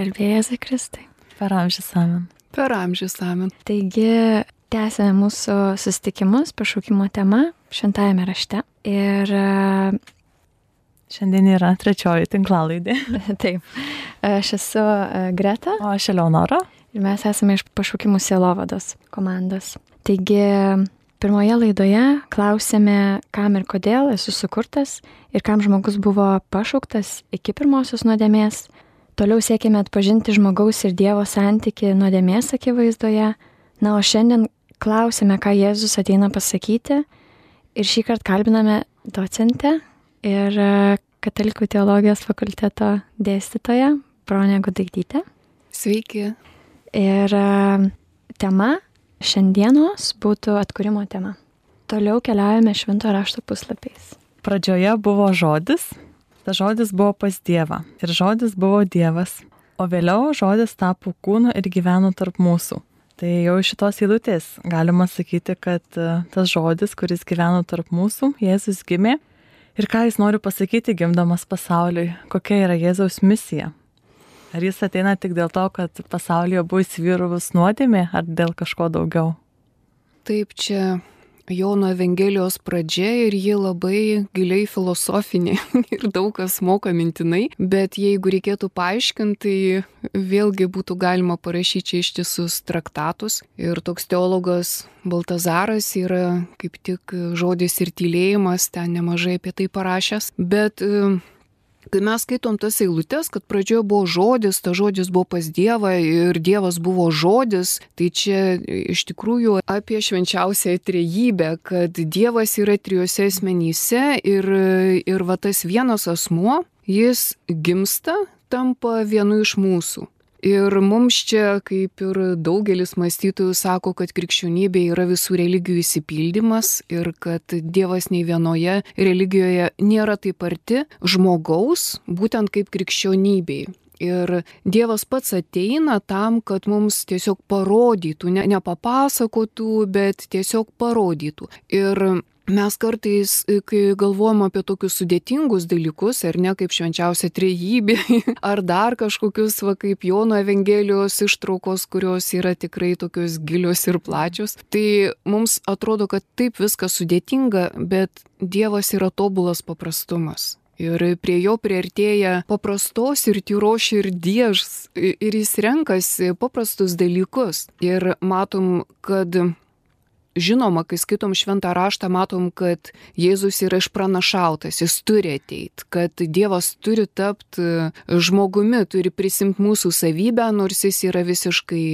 Garbėjai Kristai. Per amžius amen. Per amžius amen. Taigi, tęsėme mūsų susitikimus pašaukimo tema šventajame rašte. Ir Šiandien yra trečioji tinklalaidė. taip, aš esu e, Greta. O aš Eleonora. Ir mes esame iš pašaukimų sielovados komandos. Taigi, pirmoje laidoje klausėme, kam ir kodėl esu sukurtas ir kam žmogus buvo pašauktas iki pirmosios nuodėmės. Toliau siekėme atpažinti žmogaus ir Dievo santyki nuodėmės akivaizdoje. Na, o šiandien klausime, ką Jėzus ateina pasakyti. Ir šį kartą kalbiname docentę ir e, Katalikų teologijos fakulteto dėstytoja Bronė Gudaigdytė. Sveiki. Ir e, tema šiandienos būtų atkūrimo tema. Toliau keliaujame švento rašto puslapiais. Pradžioje buvo žodis, tas žodis buvo pas Dievą ir žodis buvo Dievas, o vėliau žodis tapo kūnu ir gyveno tarp mūsų. Tai jau iš šitos eilutės galima sakyti, kad e, tas žodis, kuris gyveno tarp mūsų, Jėzus gimė Ir ką jis nori pasakyti gimdamas pasauliui, kokia yra Jėzaus misija? Ar jis ateina tik dėl to, kad pasaulyje buvo įsivyruvus nuodėmė, ar dėl kažko daugiau? Taip, čia Jono Evangelijos pradžia ir ji labai giliai filosofinė ir daug kas moka mintinai, bet jeigu reikėtų paaiškinti, tai vėlgi būtų galima parašyti čia ištisus traktatus. Ir toks teologas Baltazaras yra kaip tik žodis ir tylėjimas, ten nemažai apie tai parašęs, bet Kai mes skaitom tas eilutes, kad pradžioje buvo žodis, ta žodis buvo pas Dievą ir Dievas buvo žodis, tai čia iš tikrųjų apie švenčiausią trejybę, kad Dievas yra trijose asmenyse ir, ir va tas vienas asmuo, jis gimsta, tampa vienu iš mūsų. Ir mums čia, kaip ir daugelis mąstytojų sako, kad krikščionybė yra visų religijų įsipildymas ir kad Dievas nei vienoje religijoje nėra taip arti žmogaus, būtent kaip krikščionybei. Ir Dievas pats ateina tam, kad mums tiesiog parodytų, ne, nepapasakotų, bet tiesiog parodytų. Ir Mes kartais, e, kai galvojam apie tokius sudėtingus dalykus, ar ne kaip švenčiausia trejybė, ar dar kažkokius, va, kaip Jono Evangelijos ištraukos, kurios yra tikrai tokios gilios ir plačios, tai mums atrodo, kad taip viskas sudėtinga, bet Dievas yra tobulas paprastumas. Ir prie jo priartėja paprastos ir tyros širdies ir jis renkasi paprastus dalykus. Ir matom, kad žinoma, kai skaitom šventą raštą, matom, kad Jėzus yra išpranašautas, jis turi ateiti, kad Dievas turi tapti žmogumi, turi prisimti mūsų savybę, nors jis yra visiškai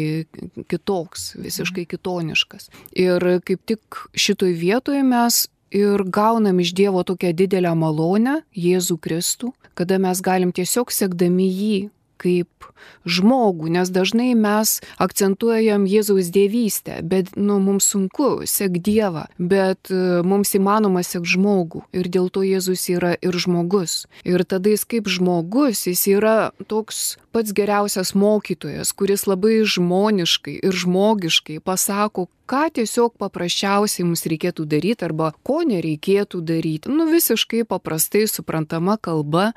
kitoks, visiškai kitoniškas. Ir kaip tik šitoj vietoje mes ir gaunam iš Dievo tokią didelę malonę, Jėzų Kristų, kada mes galim tiesiog sekdami jį kaip žmogų, nes dažnai mes akcentuojam Jėzaus dievystę, bet nu, mums sunku sek Dievą, bet e, mums įmanoma sek žmogų ir dėl to Jėzus yra ir žmogus. Ir tada jis kaip žmogus, jis yra toks pats geriausias mokytojas, kuris labai žmoniškai ir žmogiškai pasako, ką tiesiog paprasčiausiai mums reikėtų daryti arba ko nereikėtų daryti. Nu visiškai paprastai suprantama kalba.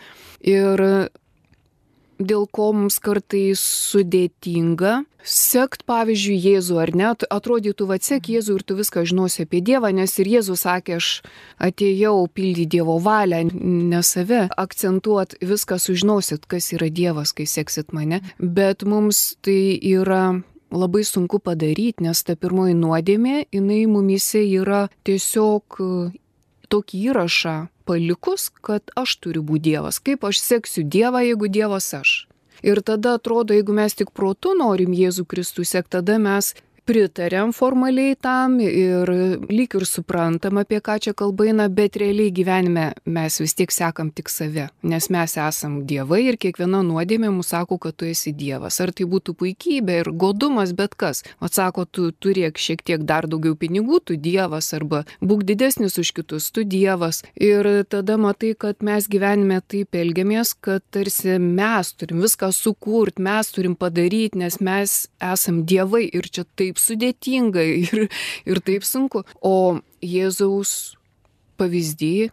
Ir dėl ko mums kartais sudėtinga sekt, pavyzdžiui, Jėzų ar ne, atrodytų, va, sek Jėzų ir tu viską žinosi apie Dievą, nes ir Jėzus sakė, aš atėjau pildyti Dievo valią, ne save, akcentuot viską sužinosit, kas yra Dievas, kai seksit mane, bet mums tai yra labai sunku padaryti, nes ta pirmoji nuodėmė, jinai mumise yra tiesiog tokį įrašą palikus, kad aš turiu būti Dievas. Kaip aš seksiu Dievą, jeigu Dievas aš? Ir tada atrodo, jeigu mes tik protu norim Jėzų Kristų sekti, tada mes pritariam formaliai tam ir lyg ir suprantam, apie ką čia kalba eina, bet realiai gyvenime mes vis tiek sekam tik save, nes mes esam dievai ir kiekviena nuodėmė mums sako, kad tu esi dievas. Ar tai būtų puikybė ir godumas, bet kas. Atsako, tu turėk šiek tiek dar daugiau pinigų, tu dievas, arba būk didesnis už kitus, tu dievas. Ir tada matai, kad mes gyvenime taip elgiamės, kad tarsi mes turim viską sukurti, mes turim padaryti, nes mes esam dievai ir čia taip taip sudėtinga ir, ir taip sunku. O Jėzaus pavyzdį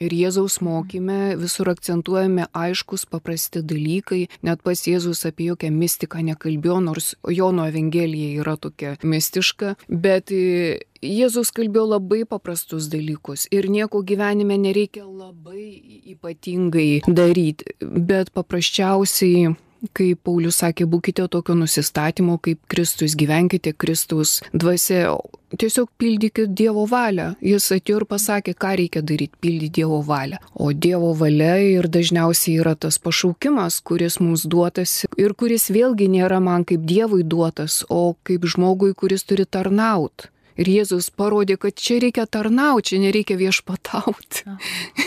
Ir Jėzaus mokyme visur akcentuojame aiškus, paprasti dalykai. Net pas Jėzus apie jokią mistiką nekalbėjo, nors Jono Evangelija yra tokia mistiška. Bet e, Jėzus kalbėjo labai paprastus dalykus ir nieko gyvenime nereikia labai ypatingai daryti, bet paprasčiausiai kaip Paulius sakė, būkite tokio nusistatymo kaip Kristus, gyvenkite Kristus dvasia, tiesiog pildykit Dievo valią. Jis atėjo ir pasakė, ką reikia daryti, pildyti Dievo valią. O Dievo valia ir dažniausiai yra tas pašaukimas, kuris mums duotas ir kuris vėlgi nėra man kaip Dievui duotas, o kaip žmogui, kuris turi tarnauti. Ir Jėzus parodė, kad čia reikia tarnauti, čia nereikia viešpatauti.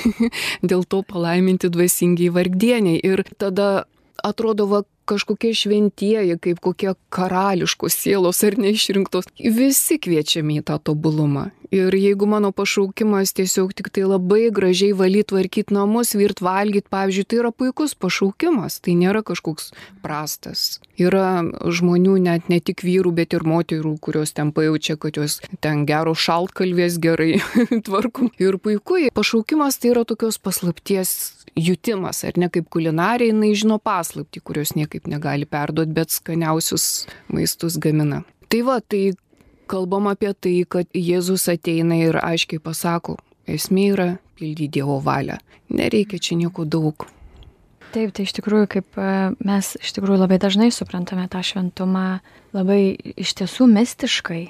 Dėl to palaiminti dvasingiai vargdieniai. Ir tada atrodo, va, kažkokie šventieji, kaip kokie karališkos sielos ar neišrinktos, visi kviečiami į tą tobulumą. Ir jeigu mano pašaukimas tiesiog tik tai labai gražiai valyti, tvarkyti namus, virt valgyti, pavyzdžiui, tai yra puikus pašaukimas, tai nėra kažkoks prastas. Yra žmonių, net ne tik vyrų, bet ir moterų, kurios ten pajaučia, kad jos ten gero šaltkalvės gerai tvarkom. Ir puiku, pašaukimas tai yra tokios paslapties jutimas, ar ne kaip kulinarija, jinai žino paslapti, kurios niekaip negali perduoti, bet skaniausius maistus gamina. Tai va, tai kalbam apie tai, kad Jėzus ateina ir aiškiai pasako, esmė yra pildyti Dievo valią. Nereikia čia nieko daug. Taip, tai iš tikrųjų, kaip e, mes iš tikrųjų labai dažnai suprantame tą šventumą labai iš tiesų mistiškai.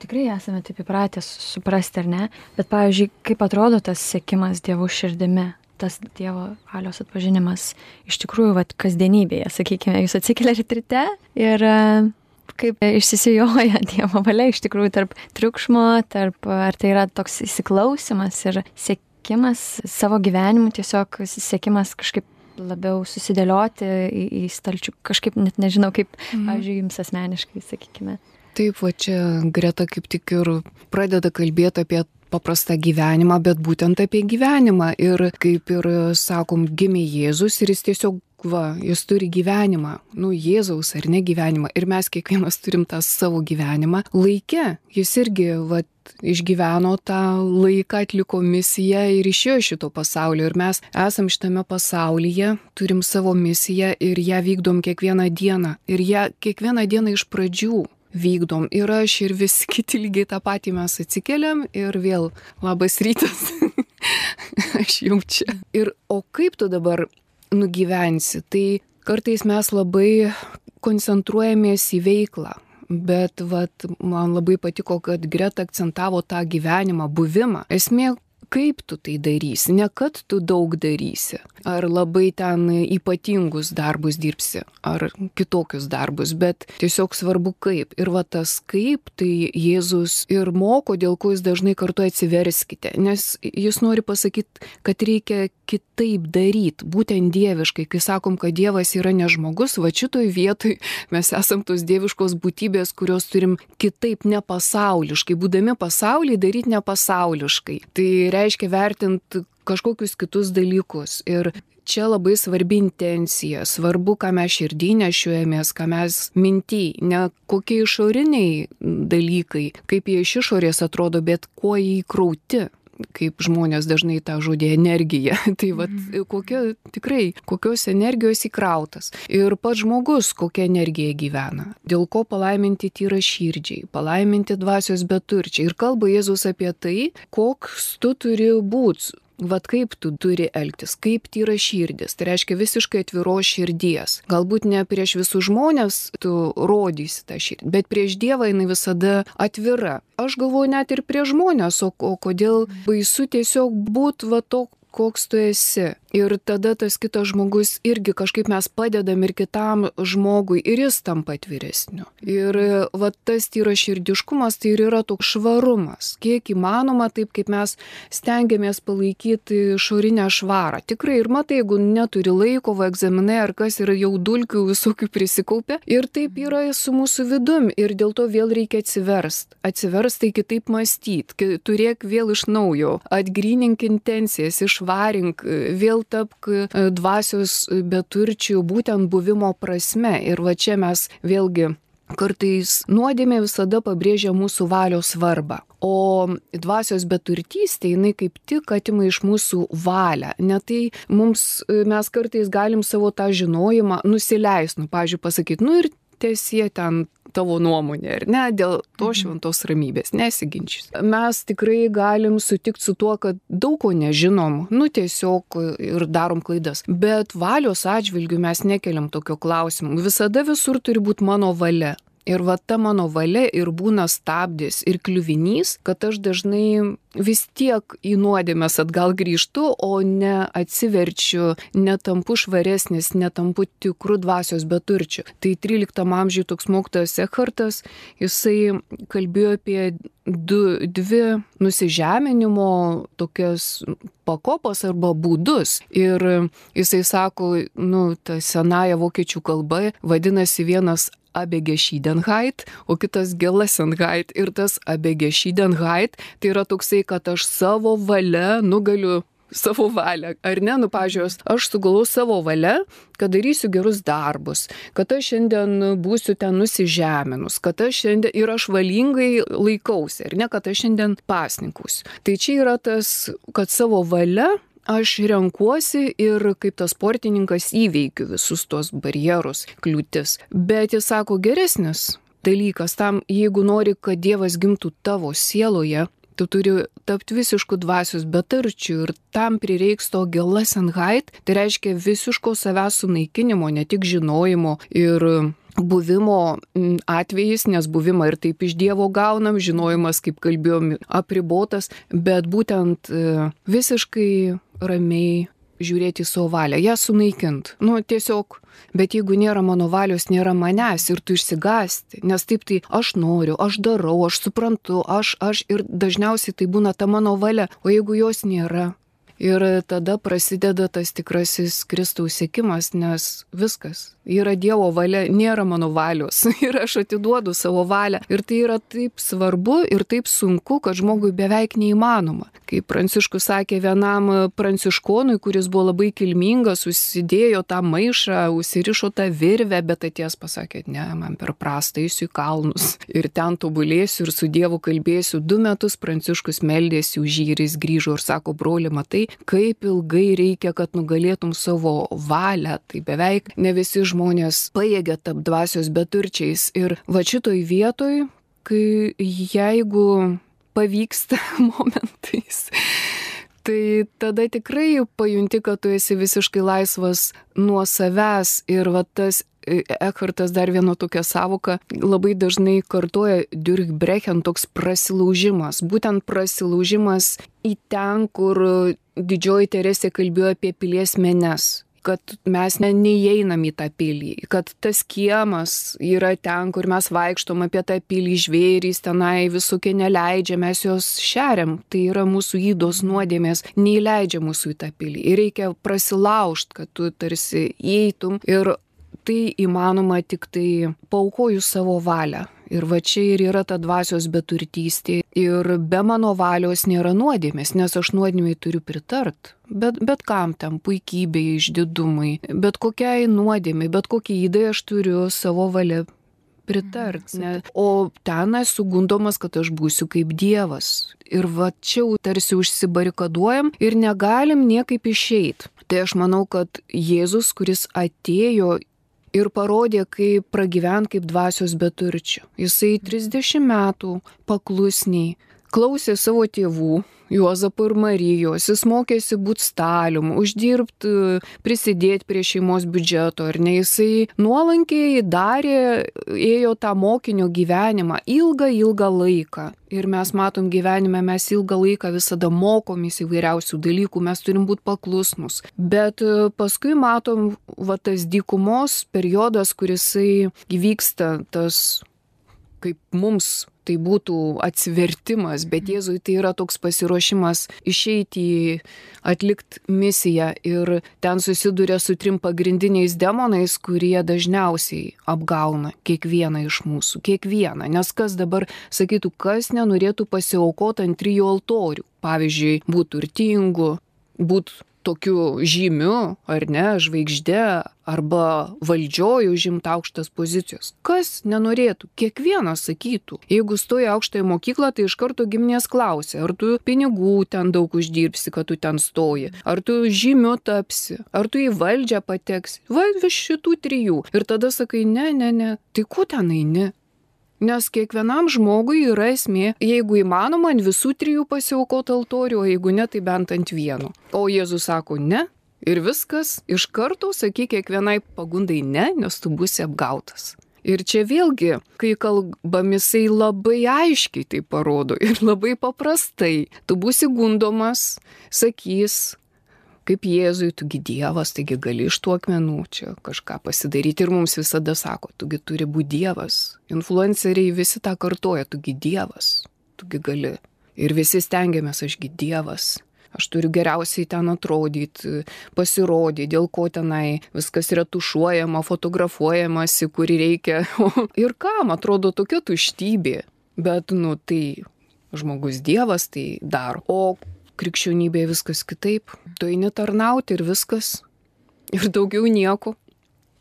Tikrai esame taip įpratę suprasti, ar ne? Bet, pavyzdžiui, kaip atrodo tas sėkimas Dievo širdimi, tas Dievo valios atpažinimas iš tikrųjų, vad, kasdienybėje, sakykime, jūs atsikeliate ryte ir kaip išsisijoja Dievo valia iš tikrųjų tarp triukšmo, tarp ar tai yra toks įsiklausimas ir sėkimas savo gyvenimu, tiesiog sėkimas kažkaip labiau susidėlioti į, į stalčių, kažkaip net nežinau, kaip, mm. pavyzdžiui, jums asmeniškai, sakykime. Taip, va čia Greta kaip tik ir pradeda kalbėti apie paprastą gyvenimą, bet būtent apie gyvenimą. Ir kaip ir sakom, gimė Jėzus ir jis tiesiog va, jis turi gyvenimą, nu, Jėzaus ar ne gyvenimą. Ir mes kiekvienas turim tą savo gyvenimą. Laike jis irgi, va, išgyveno tą laiką, atliko misiją ir išėjo šito pasaulio. Ir mes esam šitame pasaulyje, turim savo misiją ir ją vykdom kiekvieną dieną. Ir ją kiekvieną dieną iš pradžių vykdom. Ir aš ir visi kiti lygiai tą patį mes atsikeliam ir vėl labas rytas. aš jau čia. Ir o kaip tu dabar nugyvensi. Tai kartais mes labai koncentruojamės į veiklą. Bet vat, man labai patiko, kad Greta akcentavo tą gyvenimą, buvimą. Esmė, kaip tu tai darysi, ne kad tu daug darysi, ar labai ten ypatingus darbus dirbsi, ar kitokius darbus, bet tiesiog svarbu kaip. Ir va tas kaip, tai Jėzus ir moko, dėl ko jis dažnai kartu atsiverskite, nes jis nori pasakyti, kad reikia kitaip daryti, būtent dieviškai, kai sakom, kad Dievas yra ne žmogus, va šitoj vietoj mes esam tos dieviškos būtybės, kurios turim kitaip nepasauliškai, būdami pasaulyje daryti nepasauliškai. Tai reiškia vertinti kažkokius kitus dalykus. Ir čia labai svarbi intencija, svarbu, ką mes širdį nešiuojamės, ką mes mintį, ne kokie išoriniai dalykai, kaip jie iš išorės atrodo, bet kuo jį įkrauti kaip žmonės dažnai tą žodį energija. tai vad, mhm. kokia tikrai, kokios energijos įkrautas. Ir pats žmogus, kokia energija gyvena. Dėl ko palaiminti tyra širdžiai, palaiminti dvasios beturčiai. Ir kalba Jėzus apie tai, koks tu turi būti Vat kaip tu turi elgtis, kaip tyra širdis, tai reiškia visiškai atviros širdies. Galbūt ne prieš visus žmonės tu rodysi tą širdį, bet prieš Dievą jinai visada atvira. Aš galvoju net ir prieš žmonės, o, o kodėl baisu tiesiog būt va to, koks tu esi. Ir tada tas kitas žmogus irgi kažkaip mes padedam ir kitam žmogui ir jis tampa atviresniu. Ir va tas tyra širdiškumas tai ir yra toks švarumas. Kiek įmanoma, taip kaip mes stengiamės palaikyti šorinę švarą. Tikrai ir matai, jeigu neturi laiko, va egzaminai ar kas yra jau dulkių visokių prisikaupę. Ir taip yra su mūsų vidum. Ir dėl to vėl reikia atsiverst. Atsiverst tai kitaip mąstyti. Turėk vėl iš naujo. Atgrinink intencijas, išvarink vėl vėl tapk e, dvasios beturčių būtent buvimo prasme. Ir va čia mes vėlgi kartais nuodėmė visada pabrėžia mūsų valios svarbą. O dvasios beturtystė, jinai kaip tik atima iš mūsų valią. Net tai mums, mes kartais galim savo tą žinojimą nusileisti, nu, pažiūrėjau, pasakyti, nu ir tiesie ten tavo nuomonė, ar ne, dėl to mhm. šventos ramybės, nesiginčys. Mes tikrai galim sutikti su tuo, kad daug ko nežinom, nu tiesiog ir darom klaidas. Bet valios atžvilgių mes nekeliam tokio klausimo. Visada visur turi būti mano valia. Ir va ta mano valia ir būna stabdis ir kliuvinys, kad aš dažnai vis tiek į nuodėmės atgal grįžtu, o ne atsiverčiu, netampu švaresnis, netampu tikrų dvasios beturčių. Tai 13 amžiuje toks mokytojas Ekhartas, jisai kalbėjo apie du, dvi nusižeminimo tokias pakopas arba būdus. Ir jisai sako, nu, ta senaja vokiečių kalba vadinasi vienas Abegeschidenheit, o kitas Gelasenheit. Ir tas Abegeschidenheit tai yra toksai, kad aš savo valia nugaliu savo valią. Ar ne, nu, pažiūrėjus, aš sugalau savo valią, kad darysiu gerus darbus, kad aš šiandien būsiu ten nusižeminus, kad aš šiandien ir aš valingai laikausi, ar ne, kad aš šiandien pasninkusiu. Tai čia yra tas, kad savo valia aš renkuosi ir kaip tas sportininkas įveikiu visus tuos barjerus, kliūtis. Bet jis sako geresnis dalykas tam, jeigu nori, kad Dievas gimtų tavo sieloje, tu turi tapti visiškų dvasios betarčių ir tam prireiks to gelasenheit, tai reiškia visiško savęs sunaikinimo, ne tik žinojimo ir buvimo atvejais, nes buvimą ir taip iš Dievo gaunam, žinojimas, kaip kalbėjom, apribotas, bet būtent e, visiškai ramiai žiūrėti į savo valią, ją sunaikint. Nu, tiesiog, bet jeigu nėra mano valios, nėra manęs ir tu išsigasti, nes taip tai aš noriu, aš darau, aš suprantu, aš, aš ir dažniausiai tai būna ta mano valia, o jeigu jos nėra, Ir tada prasideda tas tikrasis Kristaus sėkimas, nes viskas yra Dievo valia, nėra mano valios ir aš atiduodu savo valią. Ir tai yra taip svarbu ir taip sunku, kad žmogui beveik neįmanoma. Kaip Pranciškus sakė vienam pranciškonui, kuris buvo labai kilmingas, užsidėjo tą maišą, užsirišo tą virvę, bet atės pasakė, ne, man per prastą eisiu į kalnus ir ten tobulėsiu ir su Dievu kalbėsiu. Du metus Pranciškus meldėsi už jį ir jis grįžo ir sako, broli, matai, kaip ilgai reikia, kad nugalėtum savo valią. Tai beveik ne visi žmonės pajėgia tap dvasios beturčiais. Ir va šitoj vietoj, kai jeigu pavyksta momentais, tai tada tikrai pajunti, kad tu esi visiškai laisvas nuo savęs ir va tas Ekhartas dar vieno tokią savoką labai dažnai kartoja Durkbrechen toks prasilaužimas. Būtent prasilaužimas į ten, kur didžioji Teresė kalbėjo apie pilies menes kad mes ne, neįeinam į tą pilį, kad tas kiemas yra ten, kur mes vaikštom apie tą pilį žvėrys, tenai visokie neleidžia, mes juos šeriam, tai yra mūsų įdos nuodėmės, neįleidžia mūsų į tą pilį. Ir reikia prasilaužti, kad tu tarsi įeitum ir tai įmanoma tik tai paukojus savo valią. Ir va čia ir yra ta dvasios beturtystė. Ir be mano valios nėra nuodėmės, nes aš nuodėmiai turiu pritart. Bet, bet kam tam puikybei, išdidumai, bet kokiai nuodėmiai, bet kokiai įdai aš turiu savo valią pritart. Ne? O ten esu gundomas, kad aš būsiu kaip Dievas. Ir va čia tarsi užsibarikaduojam ir negalim niekaip išeiti. Tai aš manau, kad Jėzus, kuris atėjo ir parodė, kaip pragyvent kaip dvasios beturčių. Jisai 30 metų paklusniai klausė savo tėvų, Juozapo ir Marijos, jis mokėsi būti stalium, uždirbti, prisidėti prie šeimos biudžeto, ar ne, jisai nuolankiai darė, ėjo tą mokinio gyvenimą ilgą, ilgą laiką. Ir mes matom gyvenime, mes ilgą laiką visada mokomės įvairiausių dalykų, mes turim būti paklusnus. Bet e, paskui matom, va tas dykumos periodas, kurisai įvyksta, tas kaip mums tai būtų atsivertimas, bet mhm. Jėzui tai yra toks pasiruošimas išeiti į atlikti misiją ir ten susiduria su trim pagrindiniais demonais, kurie dažniausiai apgauna kiekvieną iš mūsų, kiekvieną. Nes kas dabar sakytų, kas nenorėtų pasiaukoti ant trijų altorių. Pavyzdžiui, būtų turtingu, būtų tokiu žymiu, ar ne, žvaigždė, arba valdžioj užimti aukštas pozicijos. Kas nenorėtų, kiekvienas sakytų. Jeigu stoji aukštąją mokyklą, tai iš karto giminės klausia, ar tu pinigų ten daug uždirbsi, kad tu ten stoji, ar tu žymiu tapsi, ar tu į valdžią pateksi. Va, iš šitų trijų. Ir tada sakai, ne, ne, ne, tai ku ten eini? Nes kiekvienam žmogui yra esmė, jeigu įmanoma, ant visų trijų pasiaukoti altorių, o jeigu ne, tai bent ant vieno. O Jėzus sako ne. Ir viskas iš karto sakyk kiekvienai pagundai ne, nes tu būsi apgautas. Ir čia vėlgi, kai kalbam, jisai labai aiškiai tai parodo ir labai paprastai. Tu būsi gundomas, sakys, kaip Jėzui, tugi Dievas, taigi gali iš tų akmenų čia kažką pasidaryti ir mums visada sako, tugi turi būti Dievas. Influenceriai visi tą kartoja, tugi Dievas, tugi gali. Ir visi stengiamės, ašgi Dievas. Aš turiu geriausiai ten atrodyti, pasirodyti, dėl ko tenai viskas yra tušuojama, fotografuojamasi, kurį reikia. ir kam atrodo tokia tuštybė. Bet, nu, tai žmogus Dievas tai daro. O krikščionybėje viskas kitaip. Tu eini tarnauti ir viskas. Ir daugiau nieko.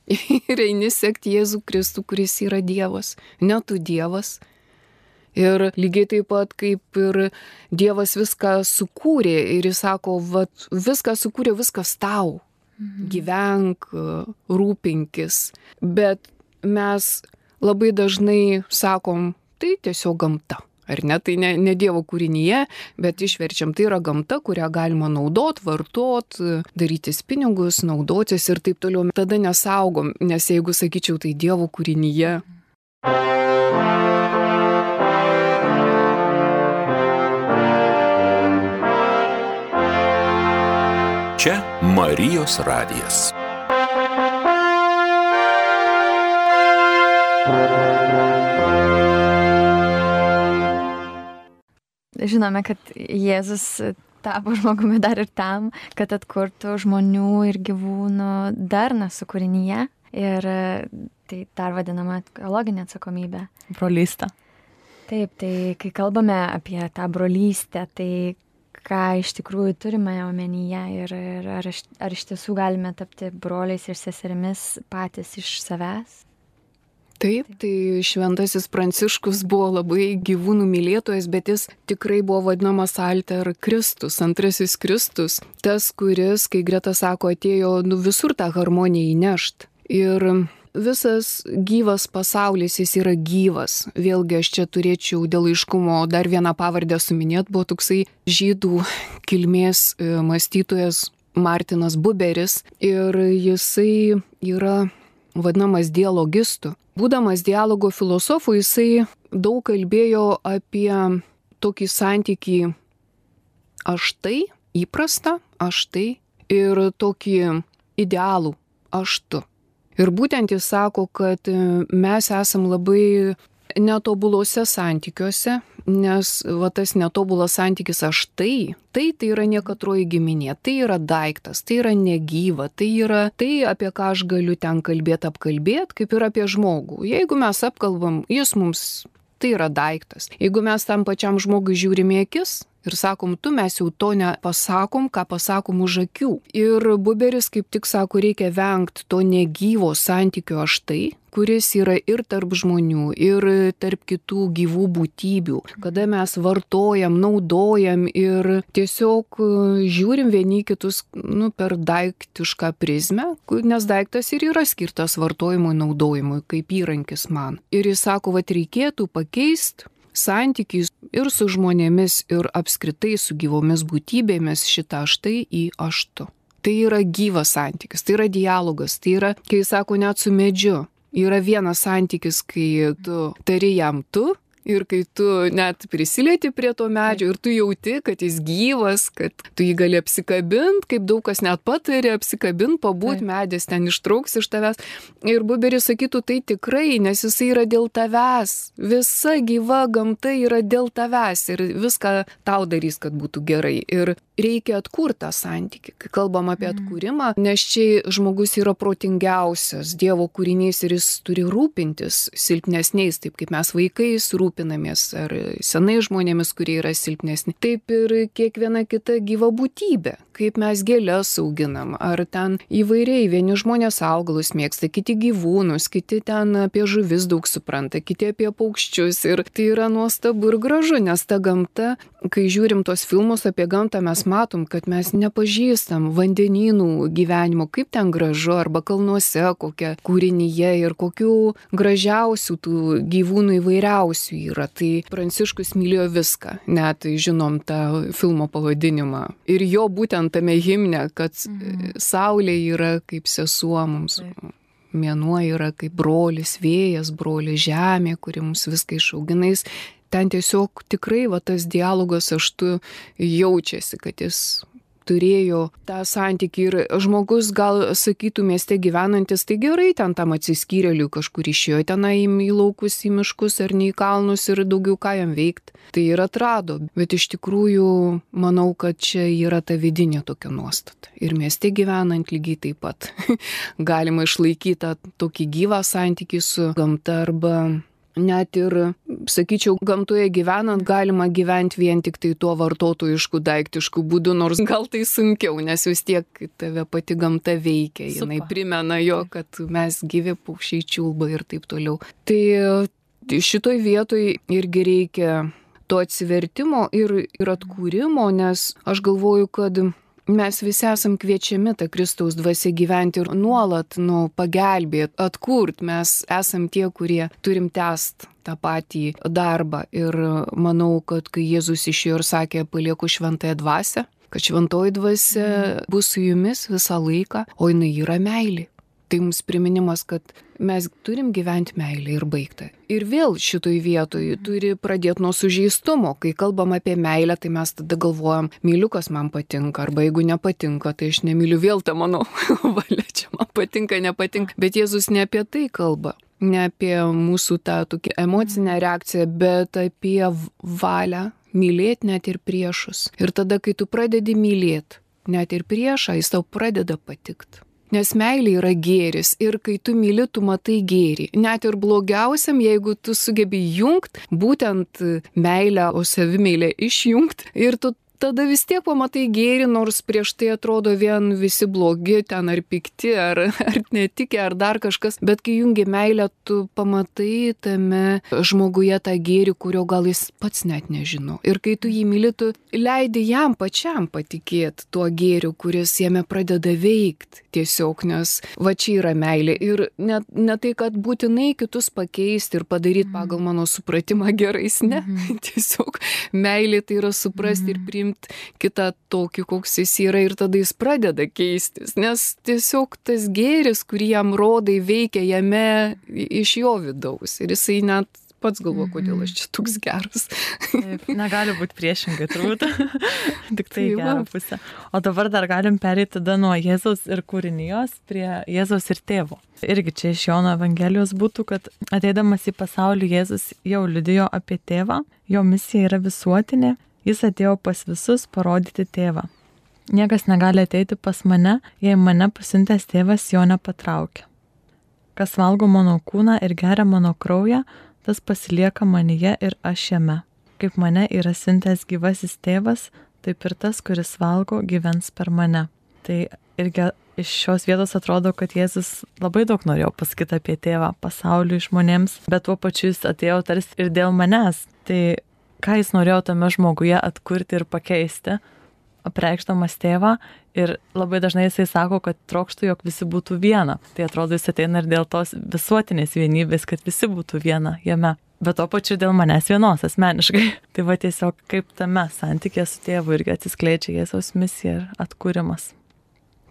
Ir eini sekti Jėzų Kristų, kuris yra Dievas. Ne tu Dievas. Ir lygiai taip pat kaip ir Dievas viską sukūrė ir jis sako, vat, viską sukūrė, viskas tau. Mhm. Gyvenk, rūpinkis. Bet mes labai dažnai sakom, tai tiesiog gamta. Ar ne, tai ne, ne Dievo kūrinyje, bet išverčiam, tai yra gamta, kurią galima naudot, vartot, darytis pinigus, naudotis ir taip toliau. Tada nesaugom, nes jeigu sakyčiau, tai Dievo kūrinyje. Čia Marijos radijas. Žinome, kad Jėzus tapo žmogumi dar ir tam, kad atkurtų žmonių ir gyvūnų darną sukūrinyje. Ir tai dar vadinama ekologinė atsakomybė. Brolystė. Taip, tai kai kalbame apie tą brolystę, tai ką iš tikrųjų turime omenyje ir, ir ar, ar iš tiesų galime tapti broliais ir seserimis patys iš savęs? Taip, tai šventasis Pranciškus buvo labai gyvūnų mylėtojas, bet jis tikrai buvo vadinamas Alter Kristus, antrasis Kristus, tas, kuris, kai Greta sako, atėjo nu, visur tą harmoniją įnešt. Ir visas gyvas pasaulis, jis yra gyvas. Vėlgi aš čia turėčiau dėl aiškumo dar vieną pavardę suminėti, buvo toksai žydų kilmės e, mąstytojas Martinas Buberis ir jisai yra vadinamas dialogistu. Būdamas dialogo filosofu, jisai daug kalbėjo apie tokį santykį aš tai, įprasta, aš tai ir tokį idealų aš tu. Ir būtent jis sako, kad mes esam labai netobuluose santykiuose, nes va tas netobulas santykis aš tai, tai tai yra niekatroji giminė, tai yra daiktas, tai yra negyva, tai yra tai, apie ką aš galiu ten kalbėti, apkalbėti, kaip ir apie žmogų. Jeigu mes apkalbam, jis mums tai yra daiktas. Jeigu mes tam pačiam žmogui žiūrime akis, ir sakom, tu mes jau to nepasakom, ką pasakom už akių. Ir Buberis kaip tik sako, reikia vengti to negyvo santykio aš tai, kuris yra ir tarp žmonių, ir tarp kitų gyvų būtybių, kada mes vartojam, naudojam ir tiesiog e, žiūrim vieni kitus nu, per daiktišką prizmę, nes daiktas ir yra skirtas vartojimui, naudojimui, kaip įrankis man. Ir jis sako, kad reikėtų pakeisti santykiai ir su žmonėmis, ir apskritai su gyvomis būtybėmis šitą štai į aštu. Tai yra gyvas santykis, tai yra dialogas, tai yra, kai sako, net su medžiu. Yra vienas santykis, kai tu tari jam tu, Ir kai tu net prisilieti prie to medžio ir tu jauti, kad jis gyvas, kad tu jį gali apsikabinti, kaip daug kas net patarė, apsikabinti, pabūti, medis ten ištrauks iš tavęs. Ir buberis sakytų, tai tikrai, nes jisai yra dėl tavęs. Visa gyva gamta yra dėl tavęs ir viską tau darys, kad būtų gerai. Ir reikia atkurtą santykį. Kai kalbam apie atkūrimą, nes čia žmogus yra protingiausias Dievo kūrinys ir jis turi rūpintis silpnesniais, taip kaip mes vaikais rūpinamės, ar senai žmonėmis, kurie yra silpnesni. Taip ir kiekviena kita gyva būtybė, kaip mes gėlės auginam, ar ten įvairiai, vieni žmonės augalus mėgsta, kiti gyvūnus, kiti ten apie žuvis daug supranta, kiti apie paukščius ir tai yra nuostabu ir gražu, nes ta gamta, kai žiūrim tos filmus apie gamtą, mes matom, kad mes nepažįstam vandenynų gyvenimo, kaip ten gražu, arba kalnuose kokia kūrinyje ir kokių gražiausių tų gyvūnų įvairiausių yra. Tai Pranciškus mylėjo viską, net žinom tą filmo pavadinimą. Ir jo būtent tame himne, kad mhm. Saulė yra kaip sesuo mums. Mėnuo yra kaip brolis, vėjas, brolis žemė, kuri mums viską išauginais ten tiesiog tikrai va tas dialogas aš tu jaučiasi, kad jis turėjo tą santykį ir žmogus gal sakytų mieste gyvenantis, tai gerai ten tam atsiskyrėliui kažkur išėjo tenai į laukus, į miškus ar ne į kalnus ir daugiau ką jam veikti. Tai ir atrado, bet iš tikrųjų manau, kad čia yra ta vidinė tokia nuostata. Ir mieste gyvenant lygiai taip pat galima išlaikyti tą tokį gyvą santykį su gamta arba net ir, sakyčiau, gamtoje gyvenant galima gyventi vien tik tai tuo vartotojišku daiktišku būdu, nors gal tai sunkiau, nes vis tiek tave pati gamta veikia, jinai primena jo, kad mes gyvi paukščiai čiulba ir taip toliau. Tai šitoj vietoj irgi reikia to atsivertimo ir, ir atkūrimo, nes aš galvoju, kad mes visi esam kviečiami tą Kristaus dvasę gyventi ir nuolat, nu, pagelbėti, atkurt. Mes esam tie, kurie turim test tą patį darbą. Ir manau, kad kai Jėzus išėjo ir sakė, palieku šventąją dvasę, kad šventoji dvasia bus su jumis visą laiką, o jinai yra meilė. Tai mums priminimas, kad mes turim gyventi meilę ir baigta. Ir vėl šitoj vietoj turi pradėti nuo sužeistumo. Kai kalbam apie meilę, tai mes tada galvojam, myliu, kas man patinka, arba jeigu nepatinka, tai aš nemyliu vėl tą mano valia, čia man patinka, nepatinka. Bet Jėzus ne apie tai kalba. Ne apie mūsų tą tokią emocinę reakciją, bet apie valią mylėti net ir priešus. Ir tada, kai tu pradedi mylėti net ir priešą, jis tau pradeda patikti. Nes meilė yra gėris ir kai tu myli, tu matai gėrį. Net ir blogiausiam, jeigu tu sugebi jungt būtent meilę, o savimeilę išjungt ir tu tada vis tiek pamatai gėri, nors prieš tai atrodo vien visi blogi, ten ar pikti, ar, ar netikė, ar dar kažkas, bet kai jungi meilę, tu pamatai tame žmoguje tą gėrį, kurio gal jis pats net nežino. Ir kai tu jį myli, tu leidi jam pačiam patikėti tuo gėriu, kuris jame pradeda veikti tiesiog, nes va čia yra meilė. Ir ne, ne tai, kad būtinai kitus pakeisti ir padaryti mhm. pagal mano supratimą gerais, ne. Mhm. Tiesiog meilė tai yra suprasti ir mhm. priimti priimti kitą tokį, koks jis yra ir tada jis pradeda keistis, nes tiesiog tas gėris, kurį jam rodai, veikia jame iš jo vidaus ir jisai net pats galvo, kodėl aš čia toks geras. Taip, negali būti priešingai, turbūt. Tik tai, tai gerą pusę. O dabar dar galim perėti tada nuo Jėzaus ir kūrinijos prie Jėzaus ir tėvo. Irgi čia iš Jono Evangelijos būtų, kad ateidamas į pasaulį Jėzus jau liudijo apie tėvą, jo misija yra visuotinė Jis atėjo pas visus parodyti tėvą. Niekas negali ateiti pas mane, jei mane pasintęs tėvas jo nepatraukia. Kas valgo mano kūną ir geria mano kraują, tas pasilieka manyje ir aš jame. Kaip mane yra sintęs gyvasis tėvas, taip ir tas, kuris valgo, gyvens per mane. Tai irgi iš šios vietos atrodo, kad Jėzus labai daug norėjo pasakyti apie tėvą pasauliui žmonėms, bet tuo pačiu jis atėjo tarsi ir dėl manęs. Tai ką jis norėjo tame žmoguje atkurti ir pakeisti, apreikšdamas tėvą ir labai dažnai jisai sako, kad trokštų, jog visi būtų viena. Tai atrodo, jis ateina ir dėl tos visuotinės vienybės, kad visi būtų viena jame. Bet to pačiu dėl manęs vienos asmeniškai. tai va tiesiog kaip tame santykė su tėvu irgi atsiskleidžia Jėzaus misija ir atkūrimas.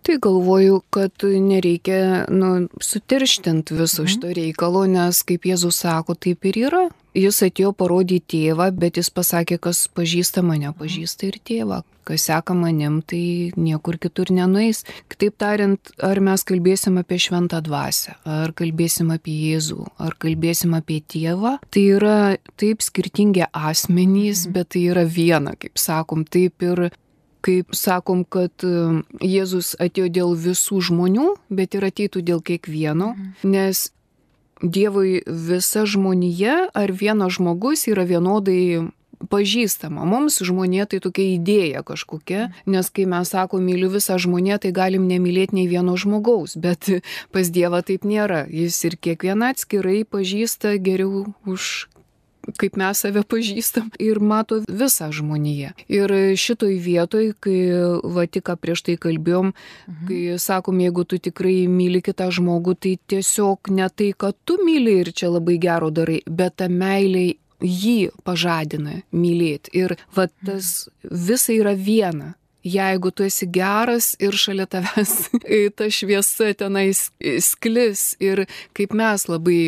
Tai galvoju, kad nereikia nu, sutirštinti viso mhm. šito reikalo, nes kaip Jėzus sako, taip ir yra. Jis atėjo parodyti tėvą, bet jis pasakė, kas pažįsta mane, pažįsta ir tėvą. Kas seka manim, tai niekur kitur nenueis. Kitaip tariant, ar mes kalbėsim apie šventą dvasę, ar kalbėsim apie Jėzų, ar kalbėsim apie tėvą, tai yra taip skirtingi asmenys, mhm. bet tai yra viena, kaip sakom, taip ir kaip sakom, kad e, Jėzus atėjo dėl visų žmonių, bet ir ateitų dėl kiekvieno, nes Dievui visa žmonija ar vienas žmogus yra vienodai pažįstama. Mums žmonė tai tokia idėja kažkokia, nes kai mes sakom myliu visą žmonę, tai galim nemylėti nei vieno žmogaus, bet pas Dievą taip nėra. Jis ir kiekvieną atskirai pažįsta geriau už kaip mes save pažįstam ir mato visą žmoniją. Ir šitoj vietoj, kai va tik prieš tai kalbėjom, mhm. kai sakom, jeigu tu tikrai myli kitą žmogų, tai tiesiog ne tai, kad tu myli ir čia labai gero darai, bet ta meilė jį pažadina mylėti. Ir va tas visa yra viena. Jeigu tu esi geras ir šalia tavęs ta šviesa tenais sklis ir kaip mes labai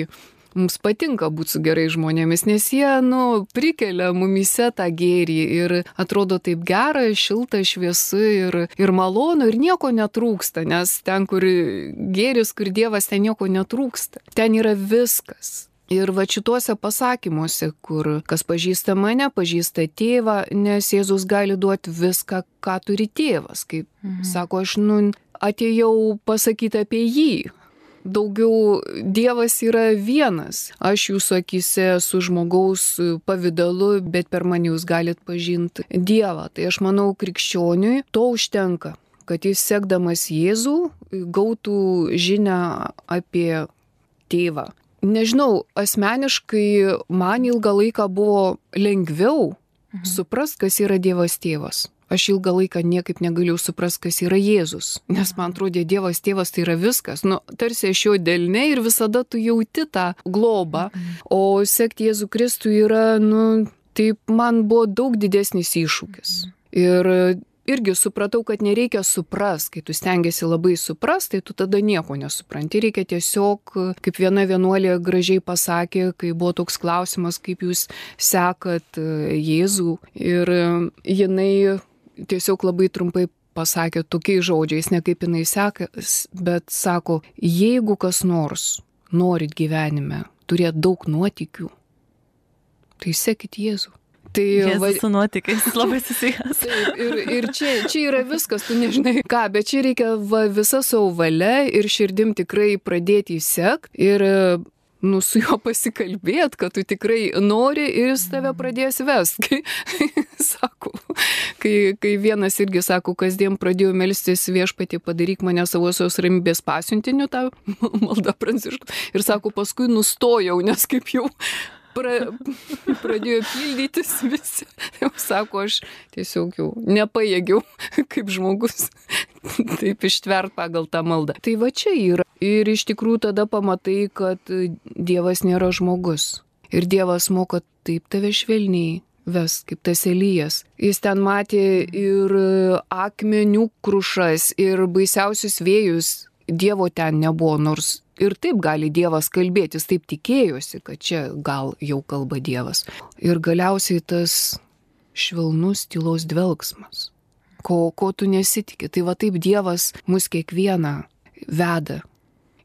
mums patinka būti su gerai žmonėmis, nes jie, nu, prikelia mumise tą gėrį ir atrodo taip gera, šilta, šviesu ir, ir malonu ir nieko netrūksta, nes ten, kur gėris, kur Dievas, ten nieko netrūksta. Ten yra viskas. Ir va šituose pasakymuose, kur kas pažįsta mane, pažįsta tėvą, nes Jėzus gali duoti viską, ką turi tėvas. Kaip mhm. sako, aš nu, atėjau pasakyti apie jį, daugiau Dievas yra vienas. Aš jūsų akise su žmogaus pavydalu, bet per mane jūs galite pažinti Dievą. Tai aš manau, krikščioniui to užtenka, kad jis sekdamas Jėzų gautų žinę apie tėvą. Nežinau, asmeniškai man ilgą laiką buvo lengviau mhm. suprast, kas yra Dievas tėvas aš ilgą laiką niekaip negalėjau suprasti, kas yra Jėzus. Nes man atrodė, Dievas tėvas tai yra viskas. Nu, tarsi aš jo dėlne ir visada tu jauti tą globą. O sekti Jėzų Kristų yra, nu, taip man buvo daug didesnis iššūkis. Ir irgi supratau, kad nereikia supras, kai tu stengiasi labai supras, tai tu tada nieko nesupranti. Reikia tiesiog, kaip viena vienuolė gražiai pasakė, kai buvo toks klausimas, kaip jūs sekat Jėzų. Ir jinai tiesiog labai trumpai pasakė tokiais žodžiais, ne kaip jinai seka, bet sako, jeigu kas nors norit gyvenime turėti daug nuotikių, tai sekit Jėzų. Tai va, su nuotikais labai susijęs. Taip, ir, ir čia, čia yra viskas, tu nežinai ką, bet čia reikia va, visą savo valią ir širdim tikrai pradėti įsekt ir nu, su juo pasikalbėt, kad tu tikrai nori ir jis tave pradės vest. Kai, sako, kai, kai vienas irgi sako, kasdien pradėjau melstis viešpatį, padaryk mane savosios ramybės pasiuntiniu, tą maldą pranciškų. Ir sako, paskui nustojau, nes kaip jau pra, pradėjo pildytis visi. Jau sako, aš tiesiog jau nepajėgiau kaip žmogus taip ištvert pagal tą maldą. Tai va čia yra. Ir iš tikrųjų tada pamatai, kad Dievas nėra žmogus. Ir Dievas moka taip tave švelniai ves, kaip tas Elijas. Jis ten matė ir akmenių krušas, ir baisiausius vėjus. Dievo ten nebuvo, nors ir taip gali Dievas kalbėtis, taip tikėjosi, kad čia gal jau kalba Dievas. Ir galiausiai tas švelnus tylos dvelgsmas, ko, ko tu nesitikė. Tai va taip Dievas mus kiekvieną veda.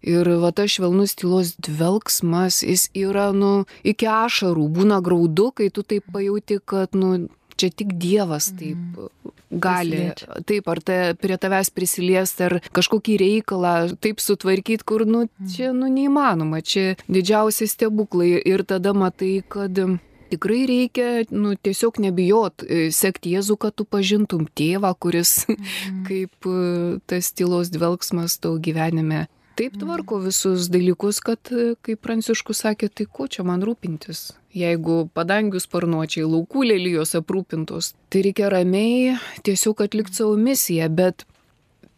Ir va tas švelnus tylos dvelgsmas, jis yra, nu, iki ašarų, būna graudu, kai tu taip pajauti, kad, nu, čia tik Dievas taip mm gali Prisiliečia. taip, ar ta, prie tavęs prisiliesti, ar kažkokį reikalą taip sutvarkyti, kur, nu, mm. čia, nu, neįmanoma, čia didžiausi stebuklai ir tada matai, kad tikrai reikia, nu, tiesiog nebijot, e, sekti Jėzų, kad tu pažintum tėvą, kuris mm. kaip e, tas tylos dvelgsmas tau gyvenime taip tvarko visus dalykus, kad, kaip Pranciškus sakė, tai ko čia man rūpintis? jeigu padangių sparnuočiai, laukų lelijos aprūpintos, tai reikia ramiai tiesiog atlikti savo misiją, bet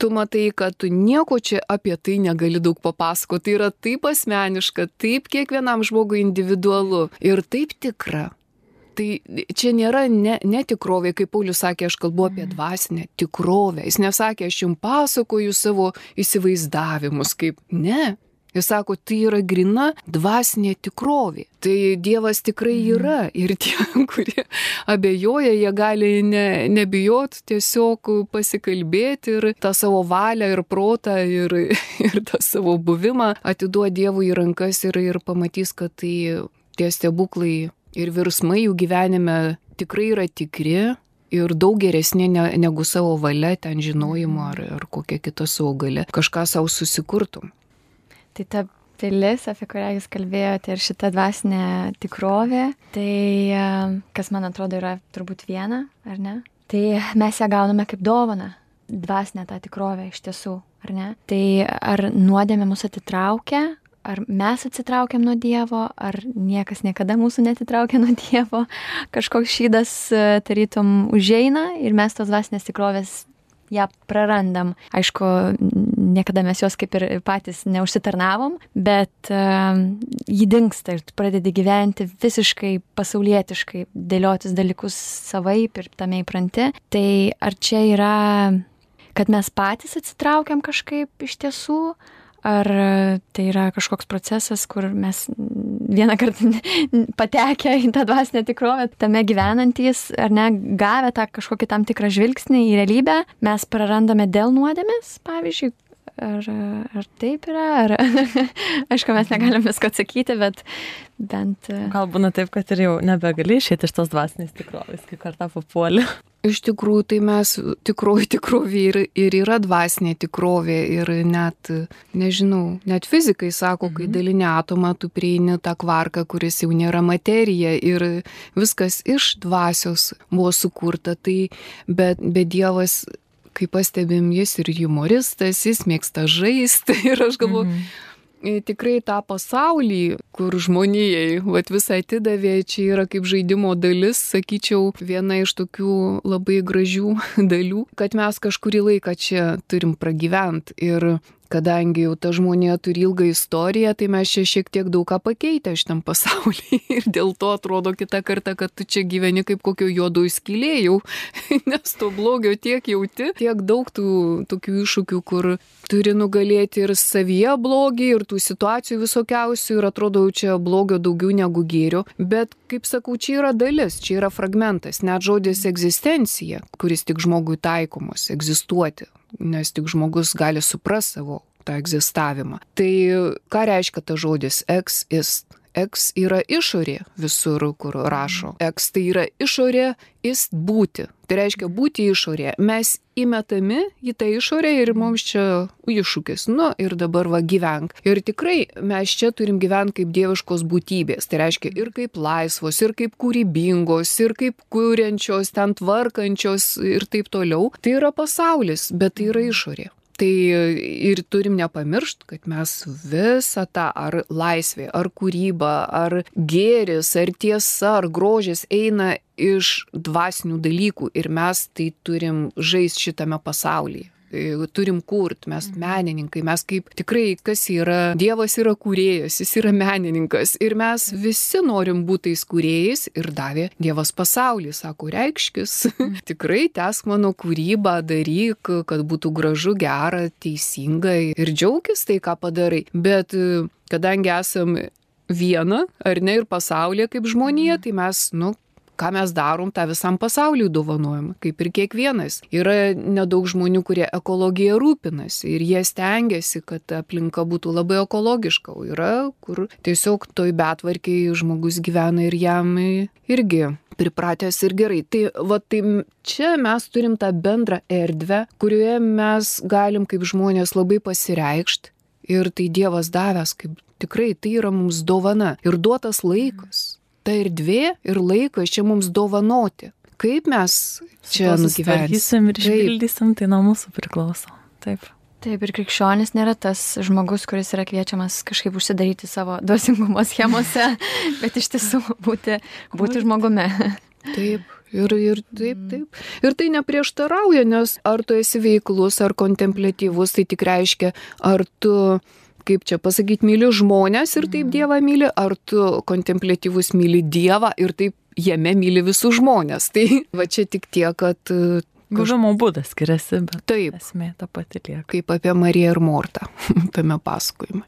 tu matai, kad tu nieko čia apie tai negali daug papasakoti. Tai yra taip asmeniška, taip kiekvienam žmogui individualu ir taip tikra. Tai čia nėra ne, netikrovė, kaip Paulius sakė, aš kalbu apie dvasinę tikrovę. Jis nesakė, aš jums pasakoju savo įsivaizdavimus, kaip ne. Jis sako, tai yra grina dvasinė tikrovė. Tai Dievas tikrai mhm. yra ir tie, kurie abejoja, jie gali ne, nebijot, tiesiog pasikalbėti ir tą savo valią ir protą ir, ir tą savo buvimą atiduoti Dievui į rankas ir, ir pamatys, kad tai tie stebuklai ir virsmai jų gyvenime tikrai yra tikri ir daug geresnė ne, negu savo valia, ten žinojimu ar, ar kokia kita savo galia, kažką savo susikurtum. Tai ta pilis, apie kurią jūs kalbėjote, ir šita dvasinė tikrovė, tai e, kas man atrodo yra turbūt viena, ar ne? Tai mes ją gauname kaip dovana, dvasinę tą tikrovę iš tiesų, ar ne? Tai ar nuodėmė mus atitraukia, ar mes atsitraukiam nuo Dievo, ar niekas niekada mūsų netitraukia nuo Dievo, kažkoks šydas e, tarytum užeina ir mes tos dvasinės tikrovės ją prarandam. Aišku, niekada mes jos kaip ir patys neužsitarnavom, bet uh, jį dinksta ir pradedi gyventi visiškai pasaulietiškai, dėliotis dalykus savaip ir tame įpranti. Tai ar čia yra, kad mes patys atsitraukiam kažkaip iš tiesų, Ar tai yra kažkoks procesas, kur mes vieną kartą patekę į tą dvasinę tikrovę, tame gyvenantys, ar ne, gavę tą kažkokį tam tikrą žvilgsnį į realybę, mes prarandame dėl nuodėmės, pavyzdžiui, Ar, ar taip yra, ar aišku, mes negalim visko atsakyti, bet bent. E, Gal būna taip, kad ir jau nebegali išėti iš tos dvasinės tikrovės, kai kartą papuolė. Iš tikrųjų, tai mes tikroji tikrovė ir, ir yra dvasinė tikrovė ir net, nežinau, net fizikai sako, kai mhm. dalinė atomą tu prieini tą kvarką, kuris jau nėra materija ir viskas iš dvasios buvo sukurta, tai bet, bet Dievas kaip pastebim, jis ir humoristas, jis mėgsta žaisti. Ir aš galvoju, mm -hmm tikrai tą pasaulį, kur žmonijai vat, visą atidavė, čia yra kaip žaidimo dalis, sakyčiau, viena iš tokių labai gražių dalių, kad mes kažkurį laiką čia turim pragyventi ir kadangi jau ta žmonė turi ilgą istoriją, tai mes čia šiek tiek daug ką pakeitę šitam pasaulyje. Ir dėl to atrodo kitą kartą, kad tu čia gyveni kaip kokio juodo įskilėjau, nes to blogio tiek jauti, tiek daug tų tokių iššūkių, kur turi nugalėti ir savyje blogį, ir tų situacijų visokiausių, ir atrodo jau čia blogio daugiau negu gėrio, bet kaip sakau, čia yra dalis, čia yra fragmentas, net žodis egzistencija, kuris tik žmogui taikomos, egzistuoti nes tik žmogus gali supras savo tą egzistavimą. Tai ką reiškia tas žodis exist? X yra išorė visur, kur rašo. X tai yra išorė, is būti. Tai reiškia būti išorė. Mes įmetami į tą išorę ir mums čia iššūkis. Nu ir dabar va gyvenk. Ir tikrai mes čia turim gyventi kaip dieviškos būtybės. Tai reiškia ir kaip laisvos, ir kaip kūrybingos, ir kaip kuriančios, ten tvarkančios ir taip toliau. Tai yra pasaulis, bet tai yra išorė. Tai ir turim nepamiršti, kad mes visą tą ar laisvė, ar kūryba, ar gėris, ar tiesa, ar grožis eina iš dvasinių dalykų ir mes tai turim žaisti šitame pasaulyje. E, turim kurt, mes mhm. menininkai, mes kaip tikrai, kas yra, Dievas yra kūrėjas, jis yra menininkas ir mes visi norim būti tais kūrėjais ir davė Dievas pasaulį, sako, reikškis, mhm. tikrai tesk mano kūrybą, daryk, kad būtų gražu, gera, teisinga ir džiaugis tai, ką padarai. Bet e, kadangi esam viena, ar ne, ir pasaulyje kaip žmonija, mhm. tai mes, nu, ką mes darom, tą visam pasauliu dovanojam, kaip ir kiekvienas. Yra nedaug žmonių, kurie ekologiją rūpinasi ir jie stengiasi, kad aplinka būtų labai ekologiška, o yra, kur tiesiog toj betvarkiai žmogus gyvena ir jam irgi pripratęs ir gerai. Tai va tai čia mes turim tą bendrą erdvę, kurioje mes galim kaip žmonės labai pasireikšti ir tai Dievas davęs kaip tikrai tai yra mums dovana ir duotas laikas ta erdvė ir laikas čia mums dovanoti. Kaip mes čia nugyvensim ir išpildysim, tai nuo mūsų priklauso. Taip. Taip, ir krikščionis nėra tas žmogus, kuris yra kviečiamas kažkaip užsidaryti savo duosingumo schemose, bet iš tiesų būti, būti žmogumi. Taip. Ir, ir taip, taip. Ir tai neprieštarauja, nes ar tu esi veiklus, ar kontemplatyvus, tai tik reiškia, ar tu kaip čia pasakyti, myli žmonės ir taip mhm. Dievą myli, ar tu kontemplatyvus myli Dievą ir taip jame myli visus žmonės. Tai va čia tik tiek, kad... E, Gavimo būdas skiriasi, bet taip, esmė ta pati lieka. Kaip apie Mariją ir Mortą tame pasakojime.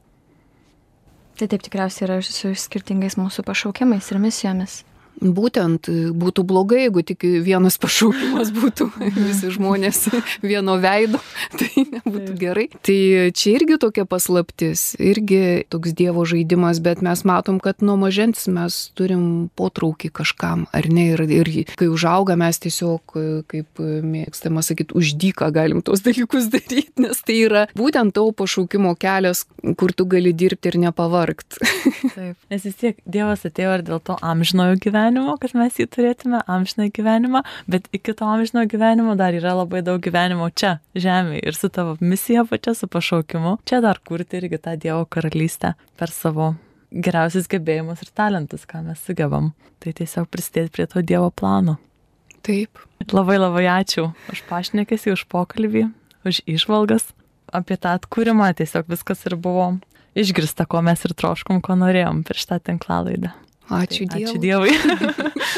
Tai taip tikriausiai yra su skirtingais mūsų pašaukimais ir misijomis. Būtent būtų blogai, jeigu tik vienas pašaukimas būtų visi žmonės vieno veido, tai nebūtų gerai. Tai čia irgi tokia paslaptis, irgi toks Dievo žaidimas, bet mes matom, kad nuo mažens mes turim potraukį kažkam, ar ne? Ir, ir kai užauga, mes tiesiog, kaip mėgstama sakyti, uždyką galim tos dalykus daryti, nes tai yra būtent tavo pašaukimo kelias, kur tu gali dirbti ir nepavargt. Taip, nes vis tiek Dievas atėjo ir dėl to amžinojo gyvenimo gyvenimo, kad mes jį turėtume, amžiną gyvenimą, bet iki to amžino gyvenimo dar yra labai daug gyvenimo čia, žemėje ir su tavo misija pačia, su pašaukimu, čia dar kurti irgi tą Dievo karalystę per savo geriausius gebėjimus ir talentus, ką mes sugebam. Tai tiesiog prisidėti prie to Dievo plano. Taip. Labai labai ačiū už pašnekėsi, už pokalbį, už išvalgas apie tą atkūrimą. Tiesiog viskas ir buvo išgirsta, ko mes ir troškom, ko norėjom per šitą tinklalaidą. Ačiū Dievui. Ačiū Dievui.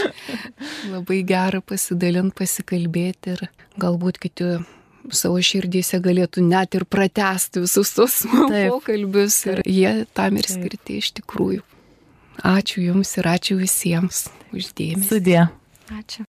Labai gera pasidalinti, pasikalbėti ir galbūt kiti savo širdyse galėtų net ir pratesti visus tos pokalbius ir jie tam ir skirti iš tikrųjų. Ačiū Jums ir ačiū visiems uždėmesi. Sudė. Ačiū.